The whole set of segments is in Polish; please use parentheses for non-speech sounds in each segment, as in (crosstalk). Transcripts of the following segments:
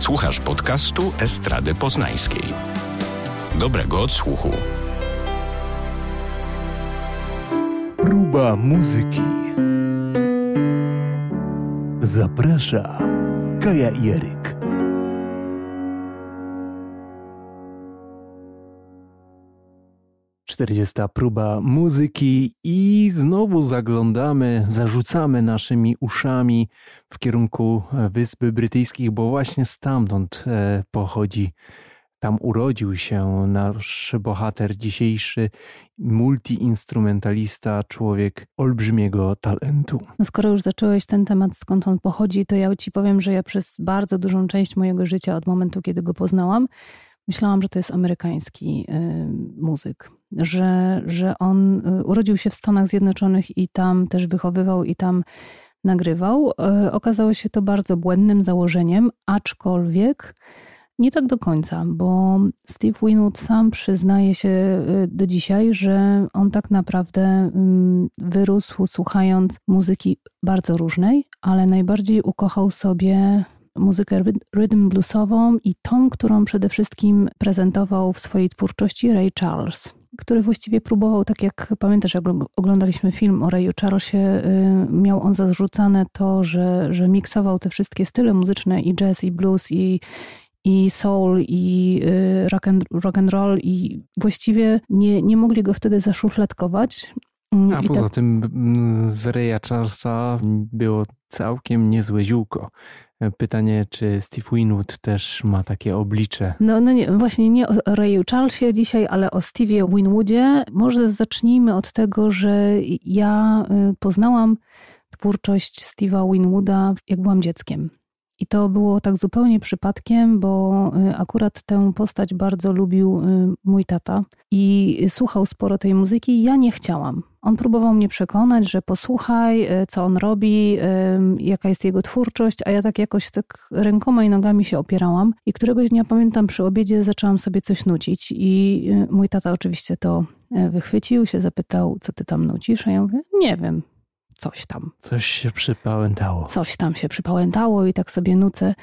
Słuchasz podcastu Estrady Poznańskiej. Dobrego odsłuchu. Próba muzyki. Zaprasza Kaja Jeryk. Czterdziesta próba muzyki i znowu zaglądamy, zarzucamy naszymi uszami w kierunku Wyspy Brytyjskich, bo właśnie stamtąd e, pochodzi tam urodził się nasz bohater dzisiejszy, multiinstrumentalista, człowiek olbrzymiego talentu. No skoro już zacząłeś ten temat, skąd on pochodzi, to ja ci powiem, że ja przez bardzo dużą część mojego życia, od momentu, kiedy go poznałam, myślałam, że to jest amerykański y, muzyk. Że, że on y, urodził się w Stanach Zjednoczonych i tam też wychowywał i tam nagrywał. Y, okazało się to bardzo błędnym założeniem, aczkolwiek nie tak do końca, bo Steve Winwood sam przyznaje się y, do dzisiaj, że on tak naprawdę mm, wyrósł słuchając muzyki bardzo różnej, ale najbardziej ukochał sobie muzykę rhythm bluesową i tą, którą przede wszystkim prezentował w swojej twórczości Ray Charles który właściwie próbował, tak jak pamiętasz, jak oglądaliśmy film o Rayu Charlesie, y, miał on zarzucane to, że, że miksował te wszystkie style muzyczne i jazz, i blues, i, i soul, i y, rock and, rock and roll, i właściwie nie, nie mogli go wtedy zaszufladkować. Mm, A I poza tak... tym z Raya Charlesa było całkiem niezłe ziółko. Pytanie, czy Steve Winwood też ma takie oblicze? No, no nie, właśnie nie o Rayu Charlesie dzisiaj, ale o Steve'ie Winwoodzie. Może zacznijmy od tego, że ja y, poznałam twórczość Steve'a Winwooda, jak byłam dzieckiem. I to było tak zupełnie przypadkiem, bo y, akurat tę postać bardzo lubił y, mój tata i słuchał sporo tej muzyki. Ja nie chciałam. On próbował mnie przekonać, że posłuchaj, y, co on robi, jaka jest jego twórczość, a ja tak jakoś tak rękoma i nogami się opierałam. I któregoś dnia pamiętam przy obiedzie zaczęłam sobie coś nucić i mój tata oczywiście to wychwycił, się zapytał, co ty tam nucisz, a ja mówię, nie wiem, coś tam. Coś się przypałętało. Coś tam się przypałętało i tak sobie nucę.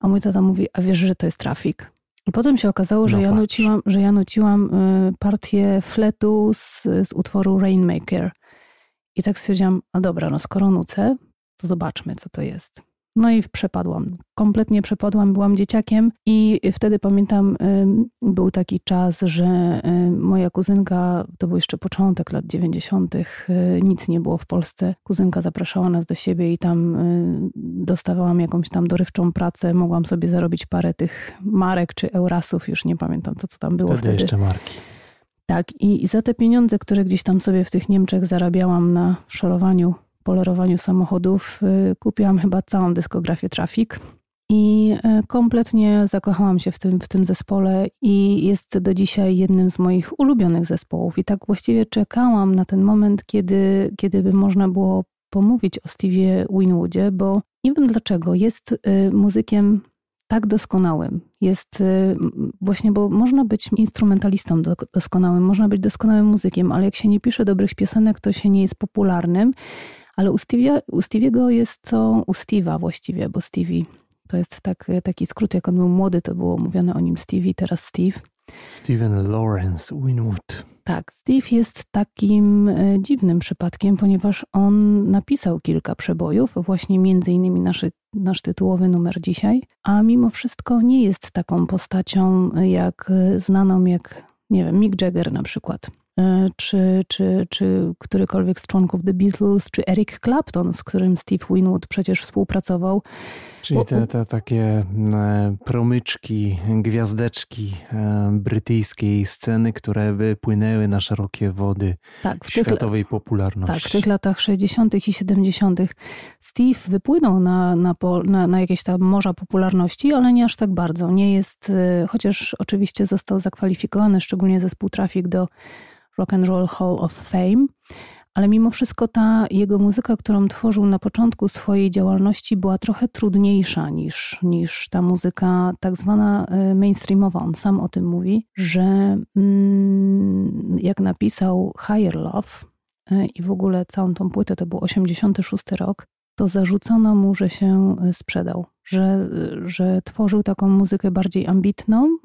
A mój tata mówi, a wiesz, że to jest trafik? I potem się okazało, że, no ja, nuciłam, że ja nuciłam y, partię fletu z, z utworu Rainmaker. I tak stwierdziłam, a dobra, no skoro nucę, to zobaczmy, co to jest. No i przepadłam. Kompletnie przepadłam, byłam dzieciakiem i wtedy pamiętam, był taki czas, że moja kuzynka, to był jeszcze początek lat 90., y, nic nie było w Polsce. Kuzynka zapraszała nas do siebie i tam y, dostawałam jakąś tam dorywczą pracę. Mogłam sobie zarobić parę tych marek czy eurasów, już nie pamiętam, co, co tam było wtedy. Wtedy jeszcze marki. Tak, i za te pieniądze, które gdzieś tam sobie w tych Niemczech zarabiałam na szorowaniu polerowaniu samochodów y, kupiłam chyba całą dyskografię Traffic. I y, kompletnie zakochałam się w tym, w tym zespole i jest do dzisiaj jednym z moich ulubionych zespołów. I tak właściwie czekałam na ten moment, kiedy, kiedy by można było pomówić o Steve'ie Winwoodzie, bo nie wiem dlaczego, jest y, muzykiem tak doskonałym. Jest właśnie, bo można być instrumentalistą doskonałym, można być doskonałym muzykiem, ale jak się nie pisze dobrych piosenek, to się nie jest popularnym. Ale u, Stevie, u Stevie'ego jest to, u Steve'a właściwie, bo Stevie to jest tak, taki skrót, jak on był młody, to było mówione o nim Stevie, teraz Steve. Steven Lawrence Winwood. Tak, Steve jest takim e, dziwnym przypadkiem, ponieważ on napisał kilka przebojów, właśnie między innymi nasz, nasz tytułowy numer dzisiaj, a mimo wszystko nie jest taką postacią jak e, znaną jak, nie wiem, Mick Jagger na przykład. E, czy, czy, czy którykolwiek z członków The Beatles, czy Eric Clapton, z którym Steve Winwood przecież współpracował. Czyli te, te takie e, promyczki, gwiazdeczki e, brytyjskiej sceny, które wypłynęły na szerokie wody tak, w światowej tych, popularności. Tak, w tych latach 60. i 70. Steve wypłynął na, na, na, na jakieś tam morza popularności, ale nie aż tak bardzo. Nie jest, chociaż oczywiście został zakwalifikowany, szczególnie zespół Traffic do Rock and Roll Hall of Fame, ale mimo wszystko ta jego muzyka, którą tworzył na początku swojej działalności, była trochę trudniejsza niż, niż ta muzyka tak zwana e, mainstreamowa. On sam o tym mówi, że mm, jak napisał Higher Love, e, i w ogóle całą tą płytę, to był 86 rok, to zarzucono mu, że się sprzedał, że, że tworzył taką muzykę bardziej ambitną,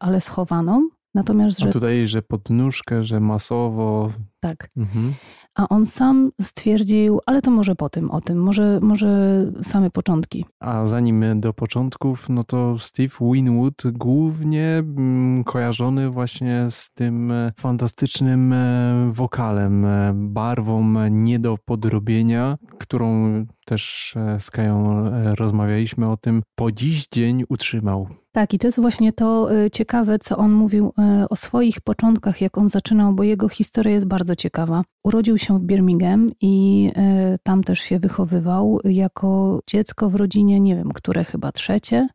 ale schowaną. Natomiast, że... A tutaj, że pod nóżkę, że masowo. Tak. Mhm. A on sam stwierdził, ale to może po tym, o tym, może, może same początki. A zanim do początków, no to Steve Winwood głównie mm, kojarzony właśnie z tym e, fantastycznym e, wokalem, e, barwą nie do podrobienia, którą też z Kają rozmawialiśmy o tym, po dziś dzień utrzymał. Tak, i to jest właśnie to ciekawe, co on mówił o swoich początkach, jak on zaczynał, bo jego historia jest bardzo ciekawa. Urodził się w Birmingham i e, tam też się wychowywał jako dziecko w rodzinie, nie wiem, które chyba trzecie.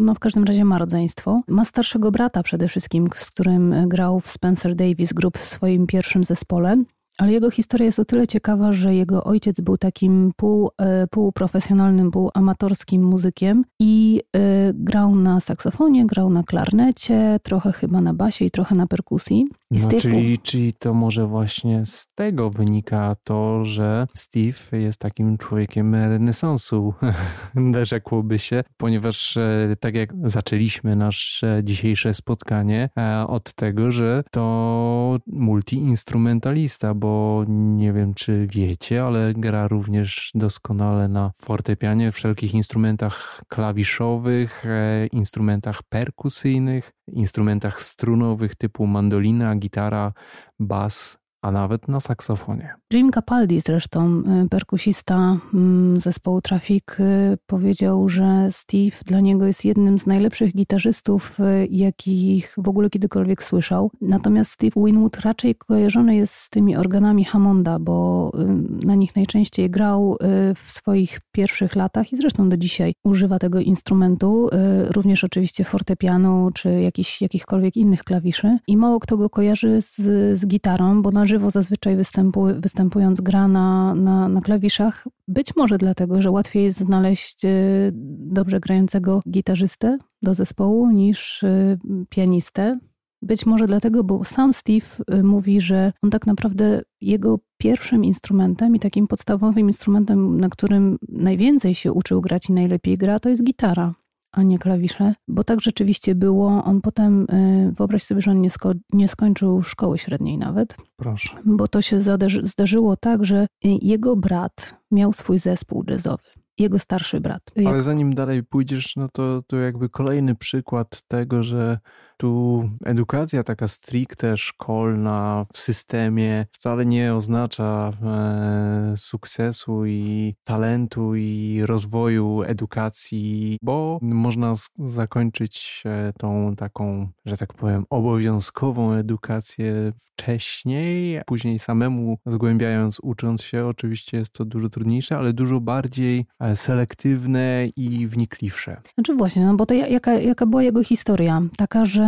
No w każdym razie ma rodzeństwo. Ma starszego brata przede wszystkim, z którym grał w Spencer Davis Group w swoim pierwszym zespole. Ale jego historia jest o tyle ciekawa, że jego ojciec był takim pół, e, półprofesjonalnym, półamatorskim muzykiem i y, grał na saksofonie, grał na klarnecie, trochę chyba na basie i trochę na perkusji. I no, czyli, czyli to może właśnie z tego wynika to, że Steve jest takim człowiekiem renesansu, (laughs) rzekłoby się, ponieważ e, tak jak zaczęliśmy nasze dzisiejsze spotkanie od tego, że to multiinstrumentalista, bo bo nie wiem, czy wiecie, ale gra również doskonale na fortepianie, wszelkich instrumentach klawiszowych, e, instrumentach perkusyjnych, instrumentach strunowych typu mandolina, gitara, bas, a nawet na saksofonie. Jim Capaldi zresztą, y, perkusista mm, zespołu Traffic, y, powiedział, że Steve dla niego jest jednym z najlepszych gitarzystów, y, jakich w ogóle kiedykolwiek słyszał. Natomiast Steve Winwood raczej kojarzony jest z tymi organami Hammonda, bo na nich najczęściej grał w swoich pierwszych latach i zresztą do dzisiaj używa tego instrumentu, również oczywiście fortepianu czy jakichś, jakichkolwiek innych klawiszy. I mało kto go kojarzy z, z gitarą, bo na żywo zazwyczaj występu, występując gra na, na, na klawiszach. Być może dlatego, że łatwiej jest znaleźć e, dobrze grającego gitarzystę do zespołu niż e, pianistę. Być może dlatego, bo sam Steve e, mówi, że on tak naprawdę jego pierwszym instrumentem i takim podstawowym instrumentem, na którym najwięcej się uczył grać i najlepiej gra, to jest gitara a nie klawisze, bo tak rzeczywiście było. On potem, y, wyobraź sobie, że on nie, sko nie skończył szkoły średniej nawet. Proszę. Bo to się zdarzyło tak, że jego brat miał swój zespół jazzowy jego starszy brat. Ale zanim dalej pójdziesz, no to, to jakby kolejny przykład tego, że tu edukacja taka stricte szkolna w systemie wcale nie oznacza e, sukcesu i talentu i rozwoju edukacji, bo można zakończyć e, tą taką, że tak powiem, obowiązkową edukację wcześniej, później samemu zgłębiając, ucząc się. Oczywiście jest to dużo trudniejsze, ale dużo bardziej e, selektywne i wnikliwsze. Znaczy właśnie, no bo to jaka, jaka była jego historia? Taka, że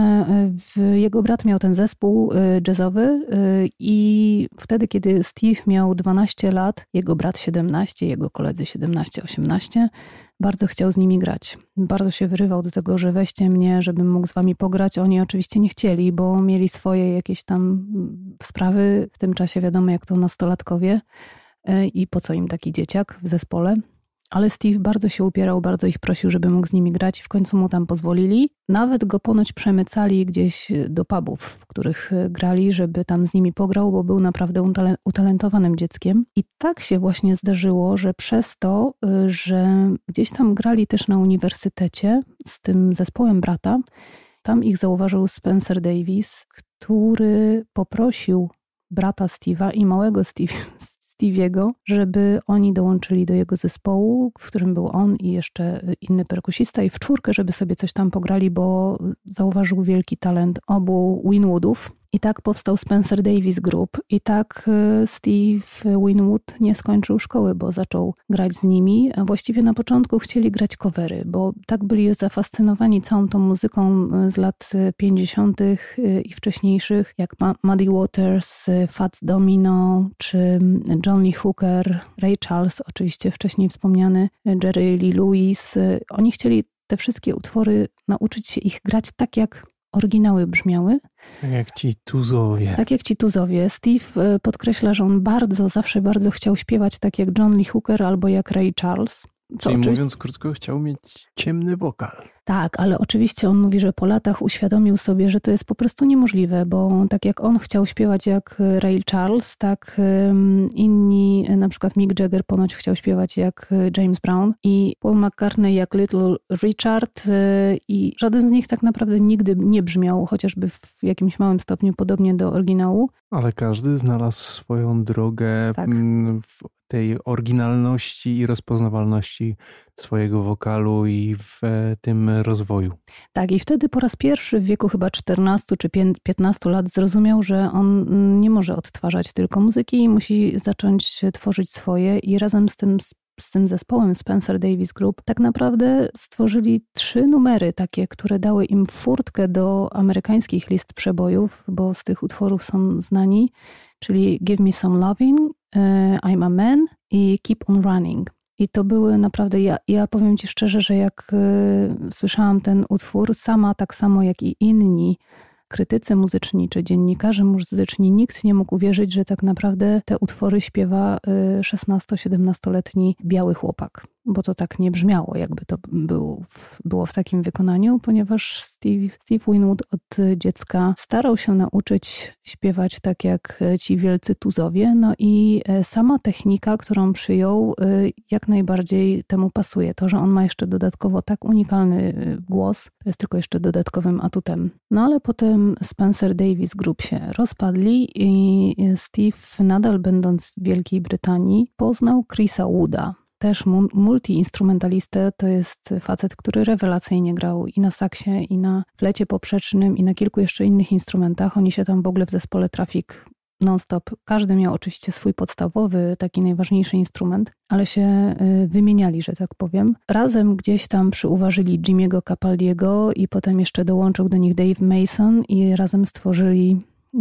jego brat miał ten zespół y, jazzowy y, i wtedy, kiedy Steve miał 12 lat, jego brat 17, jego koledzy 17-18, bardzo chciał z nimi grać. Bardzo się wyrywał do tego, że weźcie mnie, żebym mógł z wami pograć. Oni oczywiście nie chcieli, bo mieli swoje jakieś tam mm, sprawy. W tym czasie wiadomo, jak to nastolatkowie y, i po co im taki dzieciak w zespole. Ale Steve bardzo się upierał, bardzo ich prosił, żeby mógł z nimi grać i w końcu mu tam pozwolili. Nawet go ponoć przemycali gdzieś do pubów, w których e, grali, żeby tam z nimi pograł, bo był naprawdę utalentowanym dzieckiem. I tak się właśnie zdarzyło, że przez to, e, że gdzieś tam grali też na uniwersytecie z tym zespołem brata, tam ich zauważył Spencer Davis, który poprosił brata Steve'a i małego Steve, Stevie'ego, żeby oni dołączyli do jego zespołu, w którym był on i jeszcze inny perkusista i w czwórkę, żeby sobie coś tam pograli, bo zauważył wielki talent obu Winwoodów. I tak powstał Spencer Davis Group. I tak e, Steve Winwood nie skończył szkoły, bo zaczął grać z nimi. A właściwie na początku chcieli grać covery, bo tak byli zafascynowani całą tą muzyką e, z lat 50. E, i wcześniejszych, jak Muddy Waters, Fats Domino, czy John Lee Hooker, Ray Charles, oczywiście wcześniej wspomniany, Jerry Lee Lewis. Oni chcieli te wszystkie utwory nauczyć się ich grać tak, jak oryginały brzmiały. Tak jak ci tuzowie. Tak jak ci tuzowie. Steve e, podkreśla, że on bardzo, zawsze bardzo chciał śpiewać tak jak John Lee Hooker albo jak Ray Charles. Co Czyli mówiąc krótko, chciał mieć ciemny wokal. Tak, ale oczywiście on mówi, że po latach uświadomił sobie, że to jest po prostu niemożliwe, bo tak jak on chciał śpiewać jak Ray Charles, tak inni, na przykład Mick Jagger ponoć chciał śpiewać jak James Brown i Paul McCartney jak Little Richard y, i żaden z nich tak naprawdę nigdy nie brzmiał, chociażby w jakimś małym stopniu podobnie do oryginału. Ale każdy znalazł swoją drogę tak. w tej oryginalności i rozpoznawalności swojego wokalu i w e, tym rozwoju. Tak, i wtedy po raz pierwszy w wieku chyba 14 czy 15 lat zrozumiał, że on nie może odtwarzać tylko muzyki i musi zacząć tworzyć swoje i razem z tym z tym zespołem Spencer Davis Group tak naprawdę stworzyli trzy numery takie, które dały im furtkę do amerykańskich list przebojów, bo z tych utworów są znani, czyli Give Me Some Loving, e, I'm a Man i Keep on Running. I to były naprawdę, ja, ja powiem Ci szczerze, że jak y, słyszałam ten utwór, sama tak samo jak i inni krytycy muzyczni czy dziennikarze muzyczni, nikt nie mógł uwierzyć, że tak naprawdę te utwory śpiewa 16-17-letni y, biały chłopak bo to tak nie brzmiało, jakby to było w, było w takim wykonaniu, ponieważ Steve, Steve Winwood od dziecka starał się nauczyć śpiewać tak jak ci wielcy tuzowie, no i e, sama technika, którą przyjął, e, jak najbardziej temu pasuje. To, że on ma jeszcze dodatkowo tak unikalny e, głos, to jest tylko jeszcze dodatkowym atutem. No ale potem Spencer Davis Group się rozpadli i Steve, nadal będąc w Wielkiej Brytanii, poznał Chrisa Wooda, też multiinstrumentalistę. To jest facet, który rewelacyjnie grał i na saksie, i na flecie poprzecznym, i na kilku jeszcze innych instrumentach. Oni się tam w ogóle w zespole Traffic non-stop. Każdy miał oczywiście swój podstawowy, taki najważniejszy instrument, ale się y, wymieniali, że tak powiem. Razem gdzieś tam przyuważyli Jimmy'ego Capaldiego i potem jeszcze dołączył do nich Dave Mason i razem stworzyli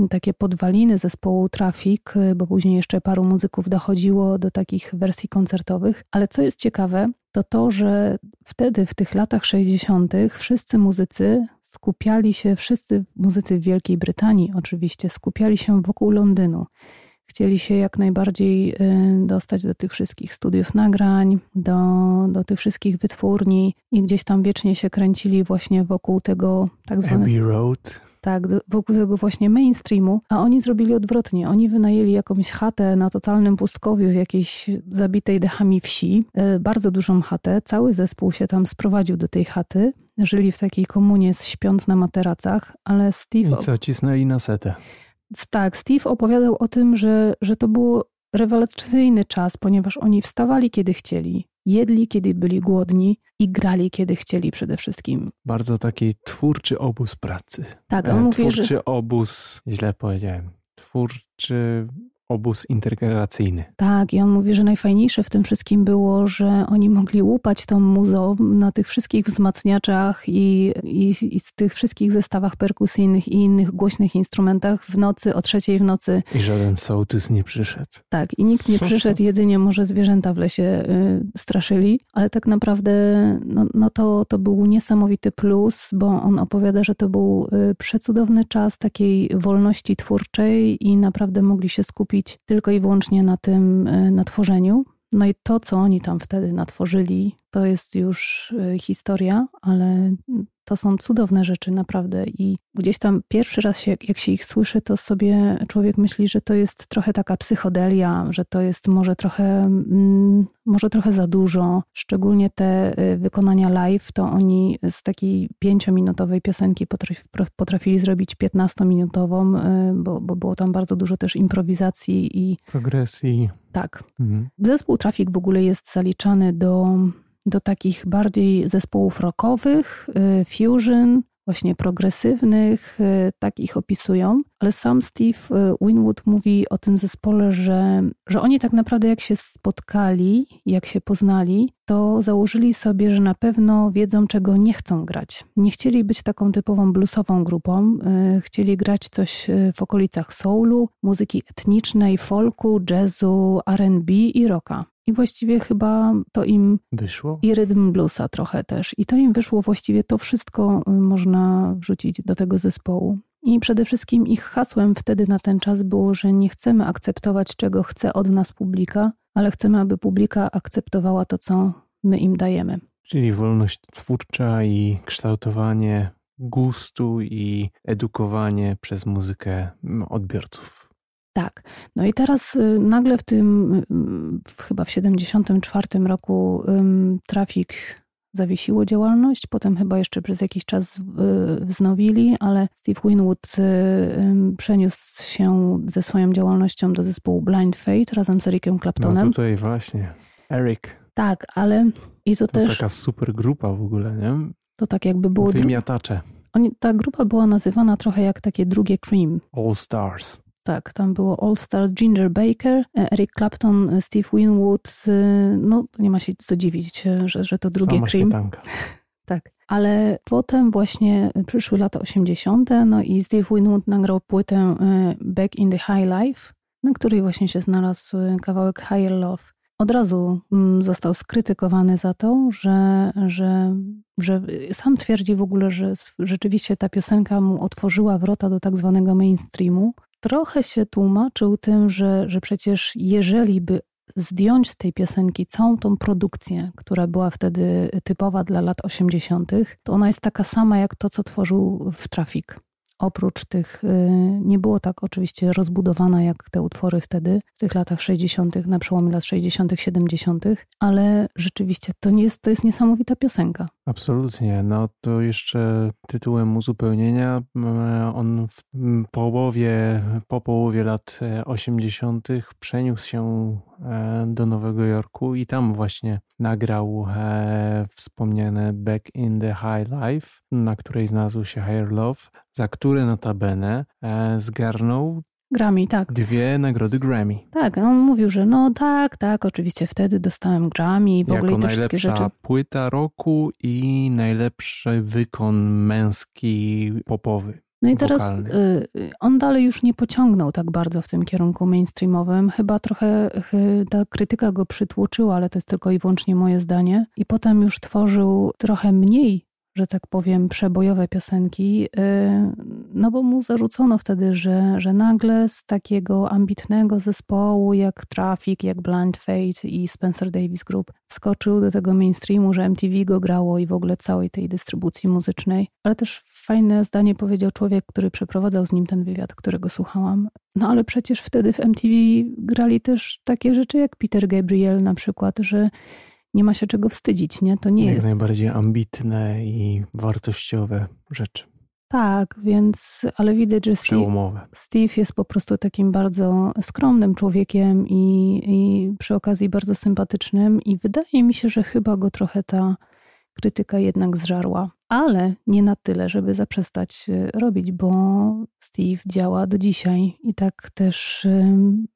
takie podwaliny zespołu Traffic, bo później jeszcze paru muzyków dochodziło do takich wersji koncertowych. Ale co jest ciekawe, to to, że wtedy, w tych latach 60., wszyscy muzycy skupiali się, wszyscy muzycy w Wielkiej Brytanii oczywiście, skupiali się wokół Londynu. Chcieli się jak najbardziej y, dostać do tych wszystkich studiów nagrań, do, do tych wszystkich wytwórni i gdzieś tam wiecznie się kręcili właśnie wokół tego tak zwanego. Abbey Road tak, wokół tego właśnie mainstreamu, a oni zrobili odwrotnie. Oni wynajęli jakąś chatę na totalnym pustkowiu w jakiejś zabitej dechami wsi, e, bardzo dużą chatę. Cały zespół się tam sprowadził do tej chaty. Żyli w takiej komunie, śpiąc na materacach, ale Steve... I co, cisnęli na setę. Tak, Steve opowiadał o tym, że, że to był rewelacyjny czas, ponieważ oni wstawali kiedy chcieli, jedli, kiedy byli głodni i grali, kiedy chcieli przede wszystkim. Bardzo taki twórczy obóz pracy. Tak, on e, mówi, Twórczy że... obóz, źle powiedziałem, twórczy obóz integracyjny. Tak, i on mówi, że najfajniejsze w tym wszystkim było, że oni mogli łupać tą muzą na tych wszystkich wzmacniaczach i, i, i, z tych wszystkich zestawach perkusyjnych i innych głośnych instrumentach w nocy, o trzeciej w nocy. I żaden sołtys nie przyszedł. Tak, i nikt nie przyszedł, jedynie może zwierzęta w lesie y, straszyli, ale tak naprawdę no, no to, to był niesamowity plus, bo on opowiada, że to był y, przecudowny czas takiej wolności twórczej i naprawdę mogli się skupić skupić tylko i wyłącznie na tym, e, na tworzeniu. No i to, co oni tam wtedy natworzyli, to jest już e, historia, ale to są cudowne rzeczy, naprawdę. I gdzieś tam pierwszy raz, się, jak się ich słyszy, to sobie człowiek myśli, że to jest trochę taka psychodelia, że to jest może trochę, mm, może trochę za dużo. Szczególnie te y, wykonania live, to oni z takiej pięciominutowej piosenki potrafili zrobić 15-minutową, y, bo, bo było tam bardzo dużo też improwizacji i progresji. Tak. Mhm. Zespół Trafik w ogóle jest zaliczany do do takich bardziej zespołów rockowych, y, fusion, właśnie progresywnych, y, tak ich opisują. Ale sam Steve y, Winwood mówi o tym zespole, że, że oni tak naprawdę jak się spotkali, jak się poznali, to założyli sobie, że na pewno wiedzą, czego nie chcą grać. Nie chcieli być taką typową bluesową grupą, chcieli grać coś w okolicach soulu, muzyki etnicznej, folku, jazzu, R&B i rocka. I właściwie chyba to im. Wyszło? I rytm bluesa trochę też. I to im wyszło właściwie to wszystko y, można wrzucić do tego zespołu. I przede wszystkim ich hasłem wtedy na ten czas było, że nie chcemy akceptować, czego chce od nas publika, ale chcemy, aby publika akceptowała to, co my im dajemy. Czyli wolność twórcza i kształtowanie gustu i edukowanie przez muzykę odbiorców. Tak. No i teraz y, nagle w tym, y, chyba w 74 roku Trafik zawiesiło działalność, potem chyba jeszcze przez jakiś czas wznowili, ale Steve Winwood y, przeniósł się ze swoją działalnością do zespołu Blind Fate razem z Ericem Claptonem. No tutaj właśnie, Eric. Tak, ale i to, to też... taka super grupa w ogóle, nie? To tak jakby było... Wymiatacze. Oni, ta grupa była nazywana trochę jak takie drugie Cream. All Stars. Tak, tam było All Stars, Ginger Baker, e, Eric Clapton, e, Steve Winwood. E, no, nie ma się co dziwić, że, że to drugie Sama Cream. Śmietanka. (laughs) Tak. Ale potem właśnie przyszły lata 80., no i Steve Winwood nagrał płytę Back in the High Life, na której właśnie się znalazł kawałek Higher Love od razu mm, został skrytykowany za to, że, że, że sam twierdzi w ogóle, że rzeczywiście ta piosenka mu otworzyła wrota do tak zwanego mainstreamu. Trochę się tłumaczył tym, że, że przecież jeżeli by zdjąć z tej piosenki całą tą produkcję, która była wtedy typowa dla lat 80., to ona jest taka sama jak to, co tworzył w Trafik oprócz tych, y, nie było tak oczywiście rozbudowana jak te utwory wtedy, w tych latach 60., na przełomie lat 60., 70., ale rzeczywiście to, nie jest, to jest niesamowita piosenka. Absolutnie. No to jeszcze tytułem uzupełnienia, on w połowie, po połowie lat 80. E, przeniósł się e, do Nowego Jorku i tam właśnie nagrał e, wspomniane Back in the High Life, na której znalazł się Higher Love, za które notabene e, zgarnął Grammy, tak. Dwie nagrody Grammy. Tak, on mówił, że no tak, tak, oczywiście wtedy dostałem Grammy i w jako ogóle te wszystkie rzeczy. płyta roku i najlepszy wykon męski popowy. No i teraz y, on dalej już nie pociągnął tak bardzo w tym kierunku mainstreamowym. Chyba trochę ta krytyka go przytłoczyła, ale to jest tylko i wyłącznie moje zdanie. I potem już tworzył trochę mniej że tak powiem, przebojowe piosenki, y, no bo mu zarzucono wtedy, że, że nagle z takiego ambitnego zespołu jak Traffic, jak Blind Fate i Spencer Davis Group skoczył do tego mainstreamu, że MTV go grało i w ogóle całej tej dystrybucji muzycznej. Ale też fajne zdanie powiedział człowiek, który przeprowadzał z nim ten wywiad, którego słuchałam. No ale przecież wtedy w MTV grali też takie rzeczy jak Peter Gabriel na przykład, że nie ma się czego wstydzić, nie? To nie Jak jest. najbardziej ambitne i wartościowe rzeczy. Tak, więc, ale widać, że Steve, Steve, jest po prostu takim bardzo skromnym człowiekiem i, i przy okazji bardzo sympatycznym, i wydaje mi się, że chyba go trochę ta krytyka jednak zżarła. Ale nie na tyle, żeby zaprzestać e, robić, bo Steve działa do dzisiaj i tak też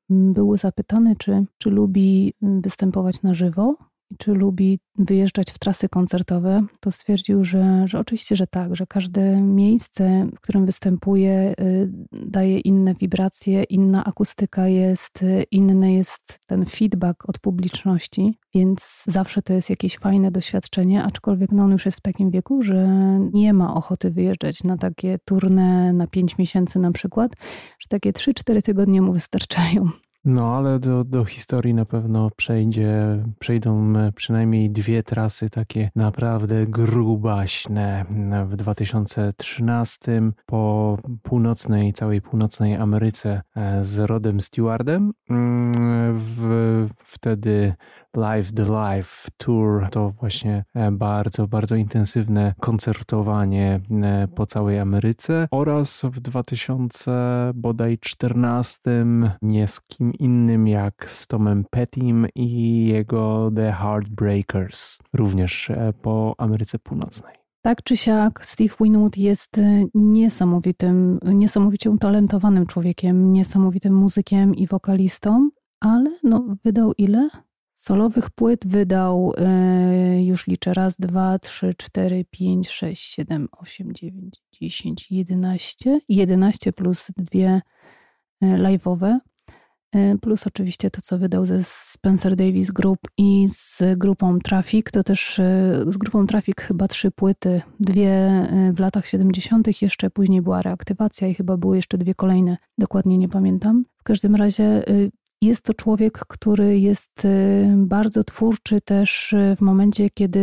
był zapytany, czy, czy lubi występować na żywo czy lubi wyjeżdżać w trasy koncertowe, to stwierdził, że, że oczywiście, że tak, że każde miejsce, w którym występuje, y, daje inne wibracje, inna akustyka jest, y, inny jest ten feedback od publiczności, więc zawsze to jest jakieś fajne doświadczenie, aczkolwiek no on już jest w takim wieku, że nie ma ochoty wyjeżdżać na takie turne na pięć miesięcy na przykład, że takie 3-4 tygodnie mu wystarczają. No, ale do, do historii na pewno przejdzie, przejdą e, przynajmniej dwie trasy takie naprawdę grubaśne. W 2013 po północnej, całej północnej Ameryce e, z Rodem Stewardem. Mm, w, wtedy Live the Live Tour to właśnie e, bardzo, bardzo intensywne koncertowanie e, po całej Ameryce oraz w 2014 nie z kim innym jak z Tomem Pettym i jego The Heartbreakers również e, po Ameryce Północnej. Tak czy siak, Steve Winwood jest niesamowitym, niesamowicie utalentowanym człowiekiem, niesamowitym muzykiem i wokalistą, ale no, wydał ile? Solowych płyt wydał, e, już liczę, raz, dwa, trzy, cztery, pięć, sześć, siedem, osiem, dziewięć, dziesięć, jedenaście. Jedenaście plus dwie e, live'owe. y, plus oczywiście to, co wydał ze Spencer Davis Group i z grupą Traffic, to też z grupą Traffic chyba trzy płyty, dwie w latach 70., jeszcze później była reaktywacja i chyba były jeszcze dwie kolejne, dokładnie nie pamiętam. W każdym razie jest to człowiek, który jest bardzo twórczy też w momencie, kiedy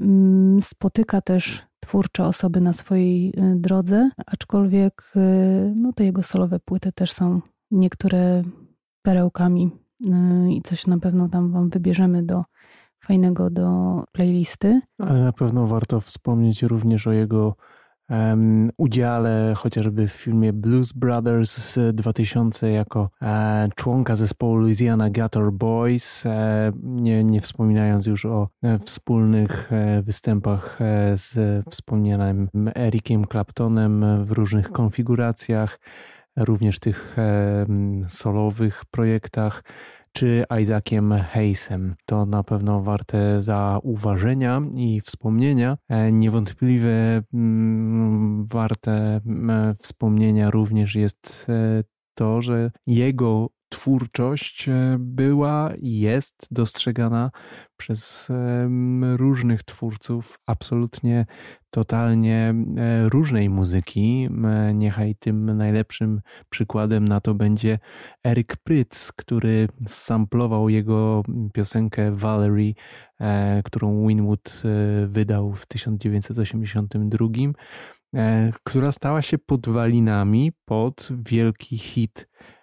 mm, spotyka też twórcze osoby na swojej y, drodze, aczkolwiek y, no, te jego solowe płyty też są niektóre perełkami y, i coś na pewno tam wam wybierzemy do fajnego do playlisty. Ale na pewno warto wspomnieć również o jego um, udziale chociażby w filmie Blues Brothers z 2000 jako e, członka zespołu Louisiana Gutter Boys, e, nie, nie wspominając już o e, wspólnych e, występach e, z wspomnianym Ericiem Claptonem w różnych konfiguracjach, również tych solowych projektach czy Isaaciem Hayesem. To na pewno warte zauważenia i wspomnienia. E, niewątpliwie mm, warte wspomnienia również jest e, to, że jego twórczość e, była i jest dostrzegana przez różnych twórców absolutnie totalnie e, różnej muzyki. Niechaj tym najlepszym przykładem na to będzie Eric Prytz, który samplował jego piosenkę Valerie, e, którą Winwood wydał w 1982 która stała się podwalinami pod wielki hit E,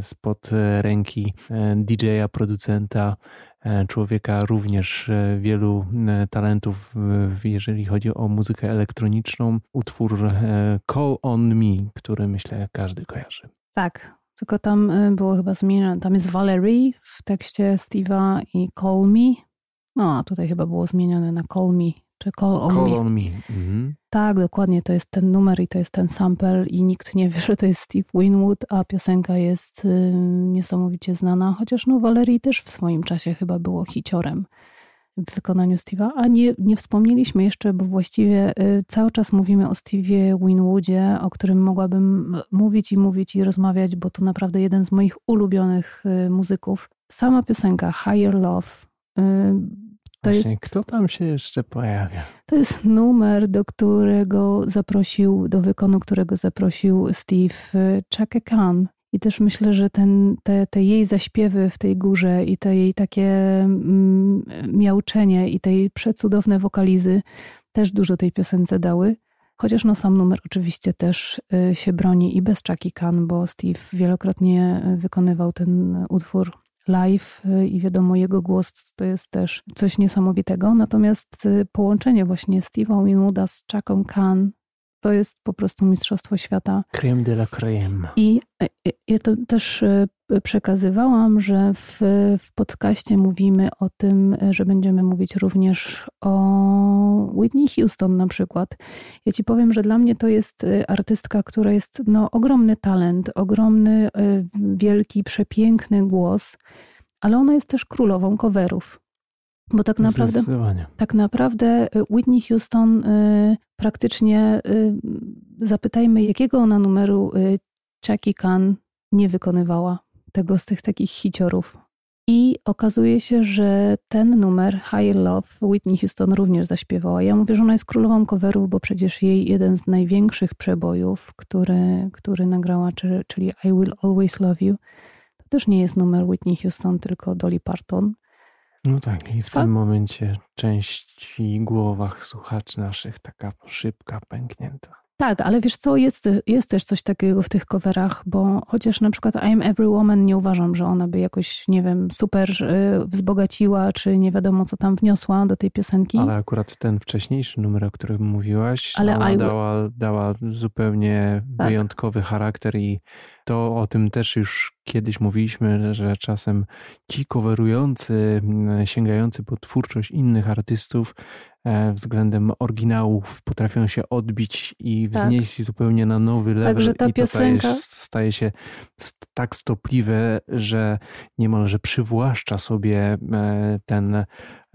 spod ręki e, DJ-a, producenta, e, człowieka również wielu talentów, jeżeli chodzi o muzykę elektroniczną. Utwór Call On Me, który myślę każdy kojarzy. Tak, tylko tam było chyba zmienione. Tam jest Valerie w tekście Steve'a i Call Me. No, a tutaj chyba było zmienione na Call Me czy Call on Call Me. On me. Mhm. Tak, dokładnie, to jest ten numer i to jest ten sample i nikt nie wie, (laughs) że to jest Steve Winwood, a piosenka jest y, niesamowicie znana, chociaż no Valerie też w swoim czasie chyba było hiciorem w wykonaniu Steve'a, a nie, nie wspomnieliśmy jeszcze, bo właściwie y, cały czas mówimy o Steve'ie Winwoodzie, o którym mogłabym mówić i mówić i rozmawiać, bo to naprawdę jeden z moich ulubionych y, muzyków. Sama piosenka Higher Love y, to Właśnie, jest, kto tam się jeszcze pojawia? To jest numer, do którego zaprosił, do wykonu którego zaprosił Steve Chaka Khan. I też myślę, że ten, te, te jej zaśpiewy w tej górze i te jej takie mm, miauczenie i tej przecudowne wokalizy też dużo tej piosence dały. Chociaż no sam numer oczywiście też y, się broni i bez Chucky Khan, bo Steve wielokrotnie wykonywał ten utwór live y, i wiadomo, jego głos to jest też coś niesamowitego. Natomiast y, połączenie właśnie Steve'a Winwooda z Chucką Khan to jest po prostu Mistrzostwo Świata. Creme de la creme. I e, e, ja to też e, przekazywałam, że w, w podcaście mówimy o tym, że będziemy mówić również o Whitney Houston na przykład. Ja ci powiem, że dla mnie to jest artystka, która jest no, ogromny talent, ogromny, wielki, przepiękny głos, ale ona jest też królową coverów. Bo tak naprawdę, tak naprawdę Whitney Houston y, praktycznie y, zapytajmy, jakiego ona numeru y, Jackie Khan nie wykonywała tego z tych takich hiciorów. I okazuje się, że ten numer High Love Whitney Houston również zaśpiewała. Ja mówię, że ona jest królową coverów, bo przecież jej jeden z największych przebojów, który, który nagrała, czyli I Will Always Love You, to też nie jest numer Whitney Houston, tylko Dolly Parton. No tak, i w tym momencie części głowach słuchaczy naszych taka szybka, pęknięta. Tak, ale wiesz co, jest, jest też coś takiego w tych coverach, bo chociaż na przykład I'm Every Woman nie uważam, że ona by jakoś, nie wiem, super y, wzbogaciła, czy nie wiadomo co tam wniosła do tej piosenki. Ale akurat ten wcześniejszy numer, o którym mówiłaś, ale ona I... dała, dała zupełnie tak. wyjątkowy charakter i to o tym też już kiedyś mówiliśmy, że czasem ci coverujący, sięgający po twórczość innych artystów, względem oryginałów potrafią się odbić i tak. wznieść tak. zupełnie na nowy level. Także ta I piosenka... to staje się tak stopliwe, że niemalże przywłaszcza sobie e, ten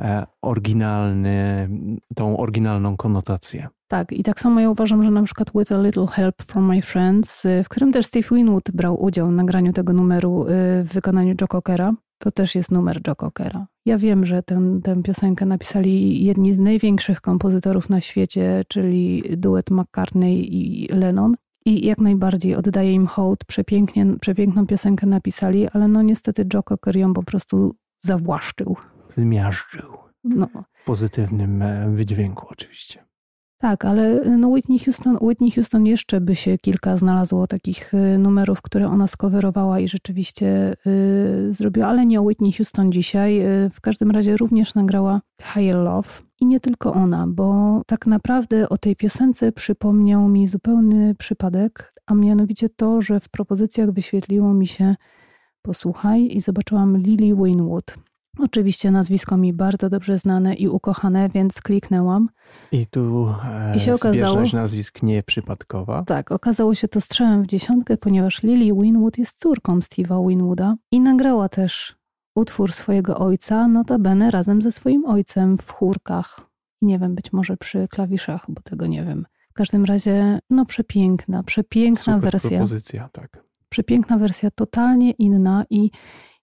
e, oryginalny, tą oryginalną konotację. Tak, i tak samo ja uważam, że na przykład With a Little Help from My Friends, w którym też Steve Winwood brał udział w nagraniu tego numeru w wykonaniu Joe Cockera, to też jest numer Joe Cockera. Ja wiem, że tę, tę piosenkę napisali jedni z największych kompozytorów na świecie, czyli duet McCartney i Lennon. I jak najbardziej oddaję im hołd, przepięknie, przepiękną piosenkę napisali, ale no niestety Joe Cocker ją po prostu zawłaszczył. Zmiażdżył. No. W pozytywnym e, wydźwięku oczywiście. Tak, ale no Whitney, Houston, Whitney Houston jeszcze by się kilka znalazło takich y, numerów, które ona skowerowała i rzeczywiście y, zrobiła, ale nie o Whitney Houston dzisiaj. Y, w każdym razie również nagrała Higher Love. I nie tylko ona, bo tak naprawdę o tej piosence przypomniał mi zupełny przypadek, a mianowicie to, że w propozycjach wyświetliło mi się Posłuchaj i zobaczyłam Lily Winwood. Oczywiście nazwisko mi bardzo dobrze znane i ukochane, więc kliknęłam. I tu e, I się okazało, nazwisk nieprzypadkowa. Tak, okazało się to strzałem w dziesiątkę, ponieważ Lily Winwood jest córką Steve'a Winwooda i nagrała też utwór swojego ojca, notabene razem ze swoim ojcem w chórkach. Nie wiem, być może przy klawiszach, bo tego nie wiem. W każdym razie, no przepiękna, przepiękna Super wersja. propozycja, tak. Przepiękna wersja, totalnie inna i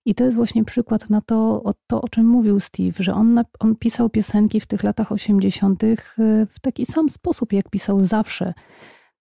i to jest właśnie przykład na to, o, to, o czym mówił Steve, że on, on pisał piosenki w tych latach 80. Y, w taki sam sposób, jak pisał zawsze.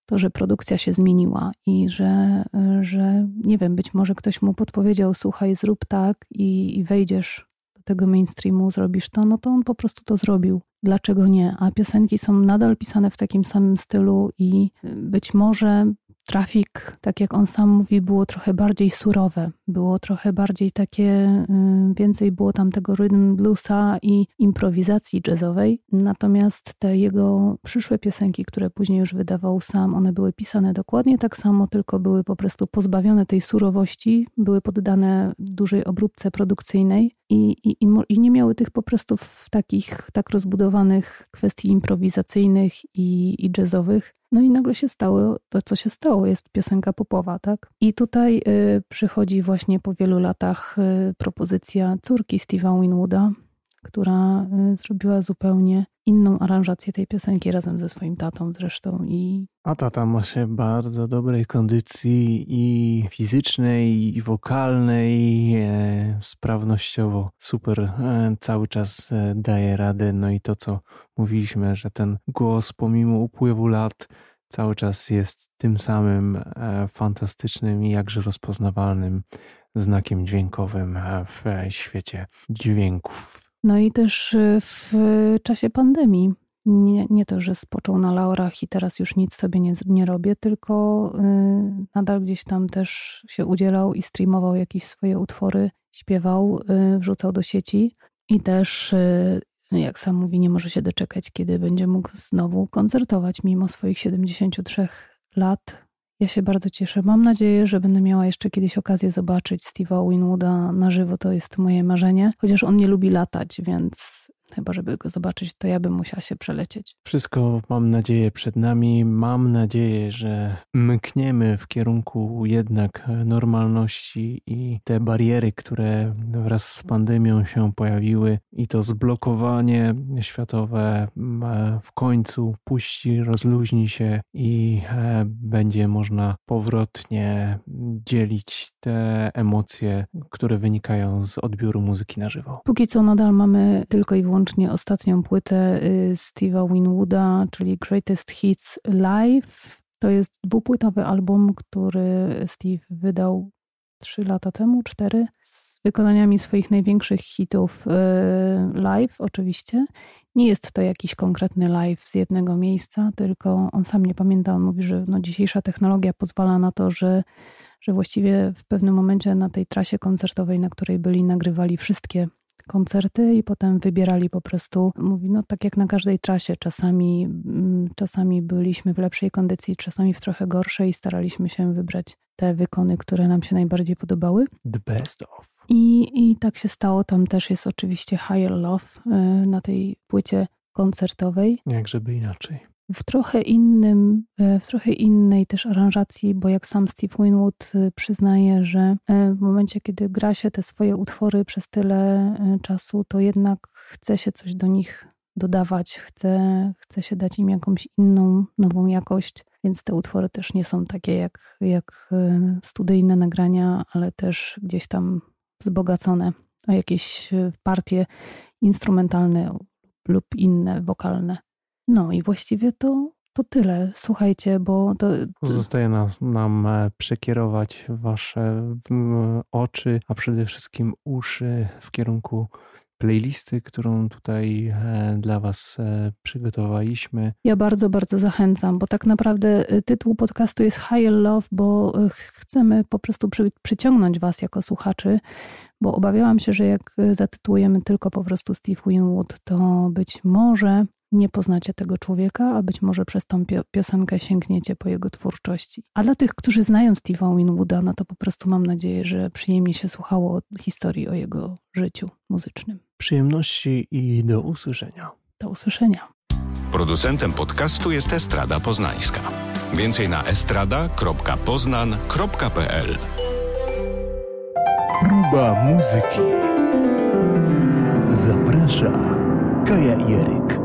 To, że produkcja się zmieniła i że, y, że nie wiem, być może ktoś mu podpowiedział, słuchaj, zrób tak i, i wejdziesz do tego mainstreamu, zrobisz to, no to on po prostu to zrobił. Dlaczego nie? A piosenki są nadal pisane w takim samym stylu i y, być może Trafik, tak jak on sam mówi, było trochę bardziej surowe, było trochę bardziej takie, y, więcej było tam tego rhythm bluesa i improwizacji jazzowej. Natomiast te jego przyszłe piosenki, które później już wydawał sam, one były pisane dokładnie tak samo, tylko były po prostu pozbawione tej surowości, były poddane dużej obróbce produkcyjnej i, i, i nie miały tych po prostu w takich tak rozbudowanych kwestii improwizacyjnych i, i jazzowych. No i nagle się stało to, co się stało, jest piosenka popowa, tak? I tutaj y, przychodzi właśnie po wielu latach y, propozycja córki Steve'a Winwooda, która y, zrobiła zupełnie inną aranżację tej piosenki razem ze swoim tatą zresztą. I... A tata ma się bardzo dobrej kondycji i fizycznej, i wokalnej, e, sprawnościowo super e, cały czas e, daje radę. No i to, co mówiliśmy, że ten głos pomimo upływu lat cały czas jest tym samym e, fantastycznym i jakże rozpoznawalnym znakiem dźwiękowym e, w świecie dźwięków. No i też e, w czasie pandemii. Nie, nie to, że spoczął na laurach i teraz już nic sobie nie, nie robię, tylko nadal gdzieś tam też się udzielał i streamował jakieś swoje utwory, śpiewał, wrzucał do sieci i też no jak sam mówi, nie może się doczekać, kiedy będzie mógł znowu koncertować mimo swoich 73 lat. Ja się bardzo cieszę. Mam nadzieję, że będę miała jeszcze kiedyś okazję zobaczyć Steve'a Winwooda na żywo. To jest moje marzenie. Chociaż on nie lubi latać, więc Chyba, żeby go zobaczyć, to ja bym musiała się przelecieć. Wszystko mam nadzieję przed nami. Mam nadzieję, że mkniemy w kierunku jednak normalności i te bariery, które wraz z pandemią się pojawiły, i to zblokowanie światowe w końcu puści, rozluźni się i e, będzie można powrotnie dzielić te emocje, które wynikają z odbioru muzyki na żywo. Póki co nadal mamy tylko i wyłącznie wyłącznie ostatnią płytę y, Steve'a Winwooda, czyli Greatest Hits Live. To jest dwupłytowy album, który Steve wydał trzy lata temu, cztery, z wykonaniami swoich największych hitów y, live oczywiście. Nie jest to jakiś konkretny live z jednego miejsca, tylko on sam nie pamięta, on mówi, że no dzisiejsza technologia pozwala na to, że, że właściwie w pewnym momencie na tej trasie koncertowej, na której byli, nagrywali wszystkie koncerty i potem wybierali po prostu, mówi, no tak jak na każdej trasie, czasami, mm, czasami byliśmy w lepszej kondycji, czasami w trochę gorszej i staraliśmy się wybrać te wykony, które nam się najbardziej podobały. The best of. I, I tak się stało, tam też jest oczywiście Higher Love y, na tej płycie koncertowej. Jak żeby inaczej w trochę innym, e, w trochę innej też aranżacji, bo jak sam Steve Winwood e, przyznaje, że e, w momencie, kiedy gra się te swoje utwory przez tyle czasu, to jednak chce się coś do nich dodawać, chce, chce się dać im jakąś inną, nową jakość, więc te utwory też nie są takie jak, jak studyjne nagrania, ale też gdzieś tam wzbogacone o jakieś partie instrumentalne lub inne, wokalne. No i właściwie to, to tyle. Słuchajcie, bo to. Zostaje nas, nam e, przekierować Wasze oczy, a przede wszystkim uszy w kierunku playlisty, którą tutaj e, dla Was e, przygotowaliśmy. Ja bardzo, bardzo zachęcam, bo tak naprawdę tytuł podcastu jest High Love, bo chcemy po prostu przy, przyciągnąć Was jako słuchaczy, bo obawiałam się, że jak zatytułujemy tylko po prostu Steve Winwood, to być może nie poznacie tego człowieka, a być może przez tą piosenkę sięgniecie po jego twórczości. A dla tych, którzy znają Steve'a Winwooda, no to po prostu mam nadzieję, że przyjemnie się słuchało historii o jego życiu muzycznym. Przyjemności i do usłyszenia. Do usłyszenia. Producentem podcastu jest Estrada Poznańska. Więcej na estrada.poznan.pl Próba muzyki. Zaprasza Kaja Jeryk.